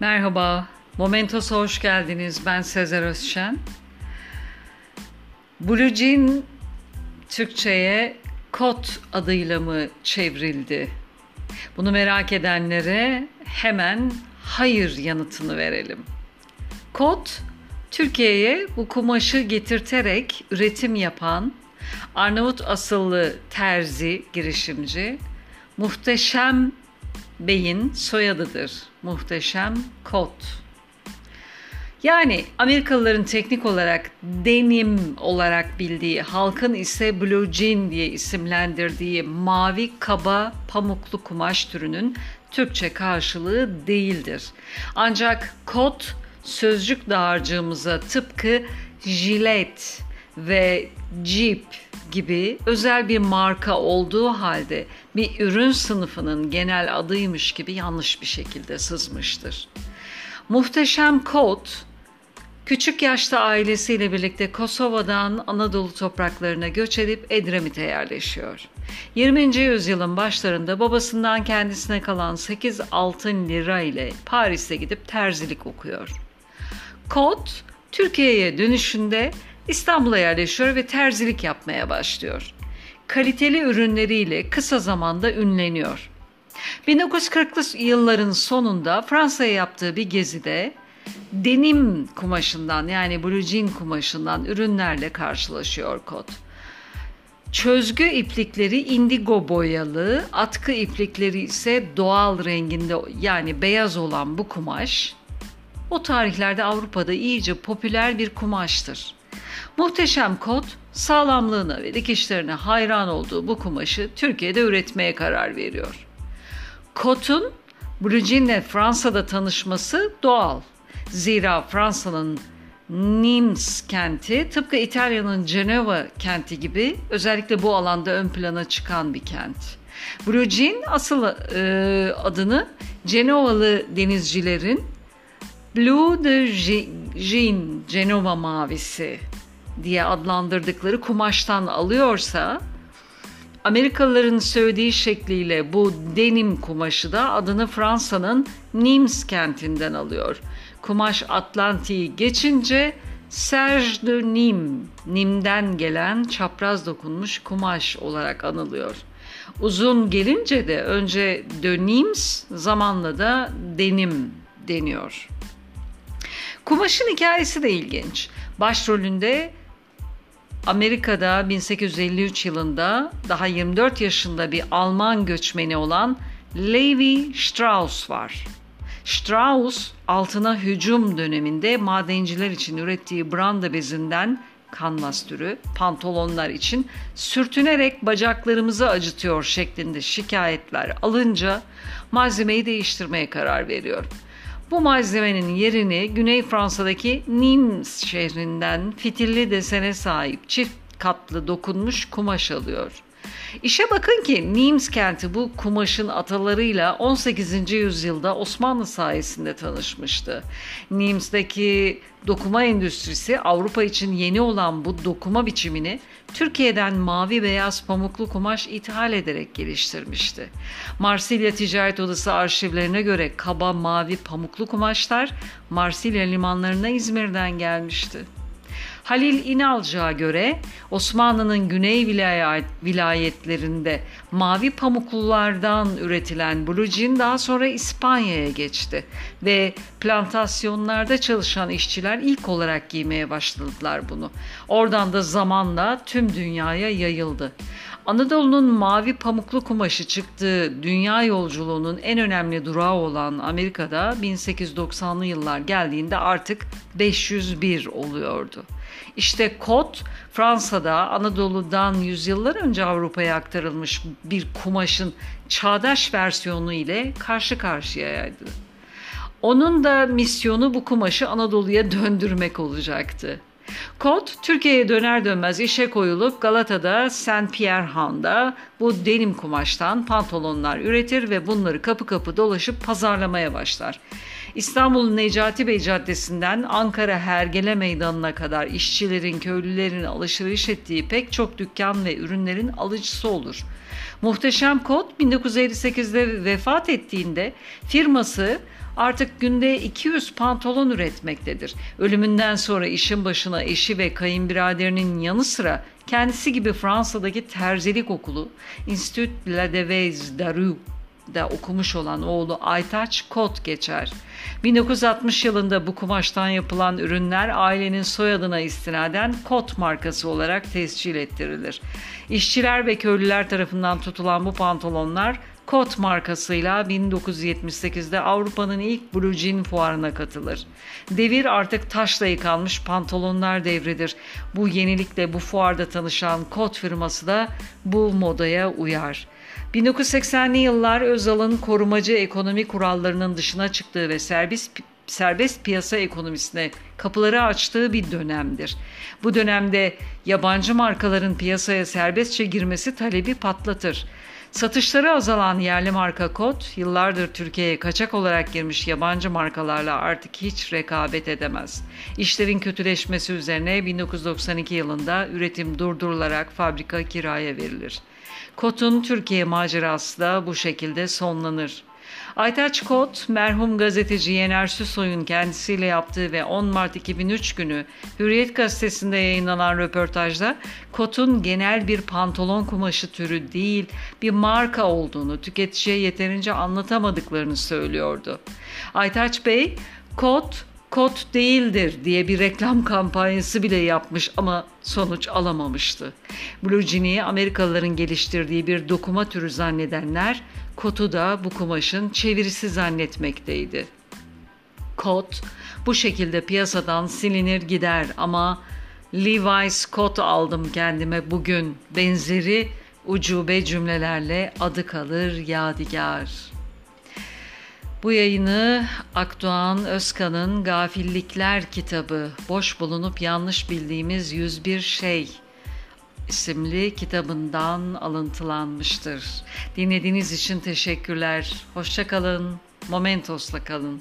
Merhaba, Momentos'a hoş geldiniz. Ben Sezer Özşen. Blue Jean Türkçe'ye kot adıyla mı çevrildi? Bunu merak edenlere hemen hayır yanıtını verelim. Kot, Türkiye'ye bu kumaşı getirterek üretim yapan Arnavut asıllı terzi girişimci Muhteşem Bey'in soyadıdır. Muhteşem Kot. Yani Amerikalıların teknik olarak denim olarak bildiği, halkın ise blue jean diye isimlendirdiği mavi kaba pamuklu kumaş türünün Türkçe karşılığı değildir. Ancak kot sözcük dağarcığımıza tıpkı jilet ve jeep gibi özel bir marka olduğu halde bir ürün sınıfının genel adıymış gibi yanlış bir şekilde sızmıştır. Muhteşem Kot, küçük yaşta ailesiyle birlikte Kosova'dan Anadolu topraklarına göç edip Edremit'e yerleşiyor. 20. yüzyılın başlarında babasından kendisine kalan 8 altın lira ile Paris'e gidip terzilik okuyor. Kot, Türkiye'ye dönüşünde İstanbul'a yerleşiyor ve terzilik yapmaya başlıyor. Kaliteli ürünleriyle kısa zamanda ünleniyor. 1940'lı yılların sonunda Fransa'ya yaptığı bir gezide denim kumaşından yani blue jean kumaşından ürünlerle karşılaşıyor Kot. Çözgü iplikleri indigo boyalı, atkı iplikleri ise doğal renginde yani beyaz olan bu kumaş o tarihlerde Avrupa'da iyice popüler bir kumaştır. Muhteşem Kot sağlamlığına ve dikişlerine hayran olduğu bu kumaşı Türkiye'de üretmeye karar veriyor. Kot'un Blue Fransa'da tanışması doğal. Zira Fransa'nın Nimes kenti tıpkı İtalya'nın Cenova kenti gibi özellikle bu alanda ön plana çıkan bir kent. Blue Jean asıl e, adını Cenovalı denizcilerin Blue de Jean, Cenova mavisi diye adlandırdıkları kumaştan alıyorsa Amerikalıların söylediği şekliyle bu denim kumaşı da adını Fransa'nın Nimes kentinden alıyor. Kumaş Atlantik'i geçince Serge de Nîmes, Nim'den gelen çapraz dokunmuş kumaş olarak anılıyor. Uzun gelince de önce de Nimes zamanla da denim deniyor. Kumaşın hikayesi de ilginç. Başrolünde Amerika'da 1853 yılında daha 24 yaşında bir Alman göçmeni olan Levi Strauss var. Strauss altına hücum döneminde madenciler için ürettiği branda bezinden kanvas türü pantolonlar için sürtünerek bacaklarımızı acıtıyor şeklinde şikayetler alınca malzemeyi değiştirmeye karar veriyor. Bu malzemenin yerini Güney Fransa'daki Nimes şehrinden fitilli desene sahip çift katlı dokunmuş kumaş alıyor. İşe bakın ki Nimes kenti bu kumaşın atalarıyla 18. yüzyılda Osmanlı sayesinde tanışmıştı. Nimes'deki dokuma endüstrisi Avrupa için yeni olan bu dokuma biçimini Türkiye'den mavi beyaz pamuklu kumaş ithal ederek geliştirmişti. Marsilya Ticaret Odası arşivlerine göre kaba mavi pamuklu kumaşlar Marsilya limanlarına İzmir'den gelmişti. Halil İnalcı'ya göre Osmanlı'nın güney vilayetlerinde mavi pamuklulardan üretilen blue daha sonra İspanya'ya geçti ve plantasyonlarda çalışan işçiler ilk olarak giymeye başladılar bunu. Oradan da zamanla tüm dünyaya yayıldı. Anadolu'nun mavi pamuklu kumaşı çıktığı dünya yolculuğunun en önemli durağı olan Amerika'da 1890'lı yıllar geldiğinde artık 501 oluyordu. İşte kot Fransa'da Anadolu'dan yüzyıllar önce Avrupa'ya aktarılmış bir kumaşın çağdaş versiyonu ile karşı karşıyaydı. Onun da misyonu bu kumaşı Anadolu'ya döndürmek olacaktı. Kot Türkiye'ye döner dönmez işe koyulup Galata'da Saint Pierre Han'da bu denim kumaştan pantolonlar üretir ve bunları kapı kapı dolaşıp pazarlamaya başlar. İstanbul Necati Bey Caddesi'nden Ankara Hergele Meydanı'na kadar işçilerin, köylülerin alışveriş ettiği pek çok dükkan ve ürünlerin alıcısı olur. Muhteşem Kod 1958'de vefat ettiğinde firması artık günde 200 pantolon üretmektedir. Ölümünden sonra işin başına eşi ve kayınbiraderinin yanı sıra kendisi gibi Fransa'daki terzilik okulu Institut La Devez Daru da okumuş olan oğlu Aytaç Kot geçer. 1960 yılında bu kumaştan yapılan ürünler ailenin soyadına istinaden Kot markası olarak tescil ettirilir. İşçiler ve köylüler tarafından tutulan bu pantolonlar Kot markasıyla 1978'de Avrupa'nın ilk Blue Jean fuarına katılır. Devir artık taşla yıkanmış pantolonlar devridir. Bu yenilikle bu fuarda tanışan Kot firması da bu modaya uyar. 1980'li yıllar Özal'ın korumacı ekonomi kurallarının dışına çıktığı ve serbest serbest piyasa ekonomisine kapıları açtığı bir dönemdir. Bu dönemde yabancı markaların piyasaya serbestçe girmesi talebi patlatır. Satışları azalan yerli marka Kot, yıllardır Türkiye'ye kaçak olarak girmiş yabancı markalarla artık hiç rekabet edemez. İşlerin kötüleşmesi üzerine 1992 yılında üretim durdurularak fabrika kiraya verilir. Kot'un Türkiye macerası da bu şekilde sonlanır. Aytaç Kot, merhum gazeteci Yener Süsoy'un kendisiyle yaptığı ve 10 Mart 2003 günü Hürriyet gazetesinde yayınlanan röportajda Kot'un genel bir pantolon kumaşı türü değil bir marka olduğunu tüketiciye yeterince anlatamadıklarını söylüyordu. Aytaç Bey, Kot kot değildir diye bir reklam kampanyası bile yapmış ama sonuç alamamıştı. Blue Jean'i Amerikalıların geliştirdiği bir dokuma türü zannedenler kotu da bu kumaşın çevirisi zannetmekteydi. Kot bu şekilde piyasadan silinir gider ama Levi's kot aldım kendime bugün benzeri ucube cümlelerle adı kalır yadigar.'' Bu yayını Akdoğan Özkan'ın Gafillikler kitabı Boş bulunup yanlış bildiğimiz 101 şey isimli kitabından alıntılanmıştır. Dinlediğiniz için teşekkürler. Hoşçakalın. Momentos'la kalın.